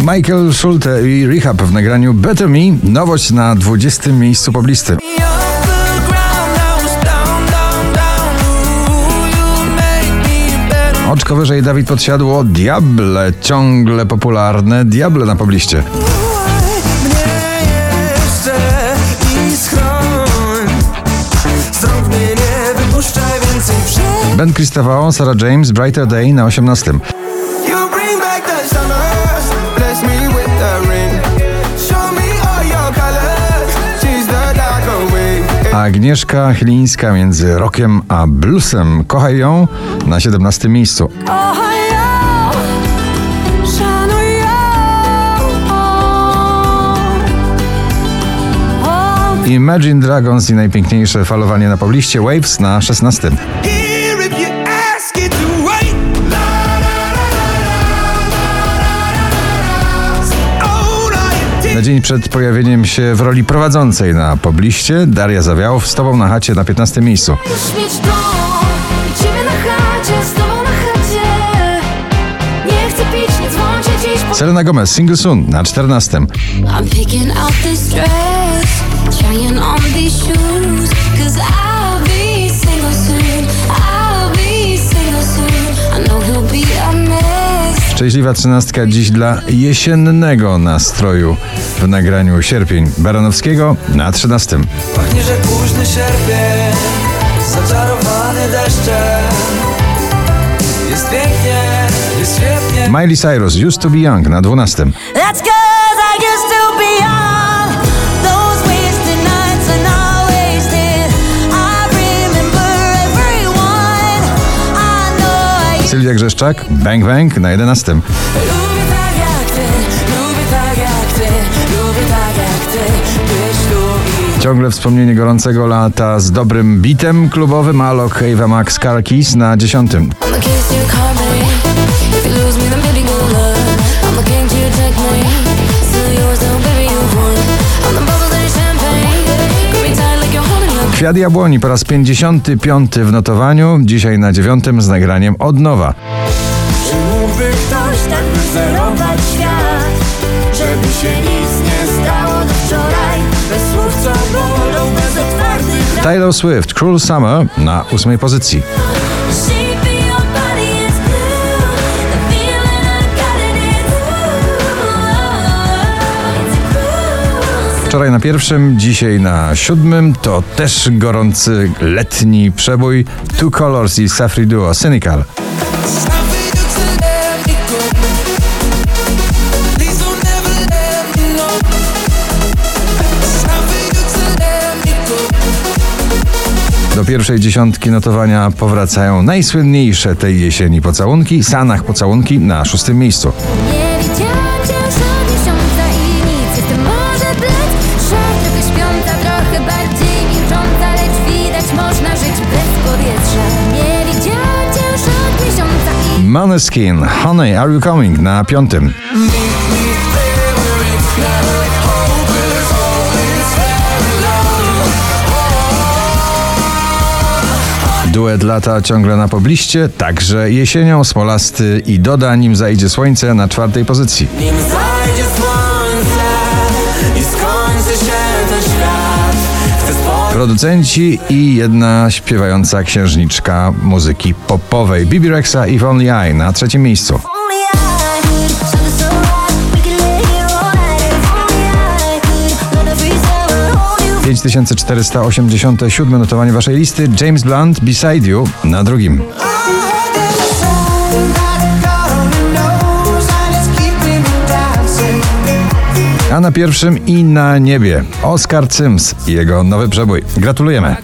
Michael Schulte i Rehab w nagraniu Better Me. Nowość na 20. miejscu poblisty. Oczko wyżej Dawid podsiadło Diable, ciągle popularne Diable na pobliście. Ben Christopher, Sarah James, Brighter Day na 18. Agnieszka Chylińska między rockiem a bluesem. Kochaj ją na 17 miejscu. Imagine Dragons i najpiękniejsze falowanie na pobliście Waves na 16. Na dzień przed pojawieniem się w roli prowadzącej na pobliście Daria Zawiałow z Tobą na chacie na 15 miejscu. Selena Gomez, Single Soon na 14. Szczęśliwa trzynastka dziś dla jesiennego nastroju w nagraniu Sierpień Baranowskiego na trzynastym. Pachnie, że późny sierpień, zaczarowany deszczem. Jest pięknie, jest świetnie. Miley Cyrus, Used to be Young na dwunastym. Sylwia Grzeszczak, Bang Bang na 11. Ciągle wspomnienie gorącego lata z dobrym bitem klubowym Alok Ava Max Car Keys na 10. Kwiat Jabłoni po raz 55 w notowaniu, dzisiaj na dziewiątym z nagraniem od nowa. Czy mógłby ktoś tak wyzerować świat, żeby się nic nie stało do wczoraj, bez słów co bolą, bez otwartych... Taylor Swift, Cruel Summer na ósmej pozycji. Wczoraj na pierwszym, dzisiaj na siódmym to też gorący letni przebój Two Colors i Safri Duo Cynical. Do pierwszej dziesiątki notowania powracają najsłynniejsze tej jesieni pocałunki. Sanach pocałunki na szóstym miejscu. Maneskin, Honey, Are You Coming na piątym. Duet lata ciągle na pobliście, także jesienią Smolasty i Doda, nim zajdzie słońce na czwartej pozycji. Producenci i jedna śpiewająca księżniczka muzyki popowej Bibi Rexa i Only I na trzecim miejscu. 5487 notowanie waszej listy James Blunt Beside You na drugim. A na pierwszym i na niebie Oscar Sims i jego nowy przebój. Gratulujemy.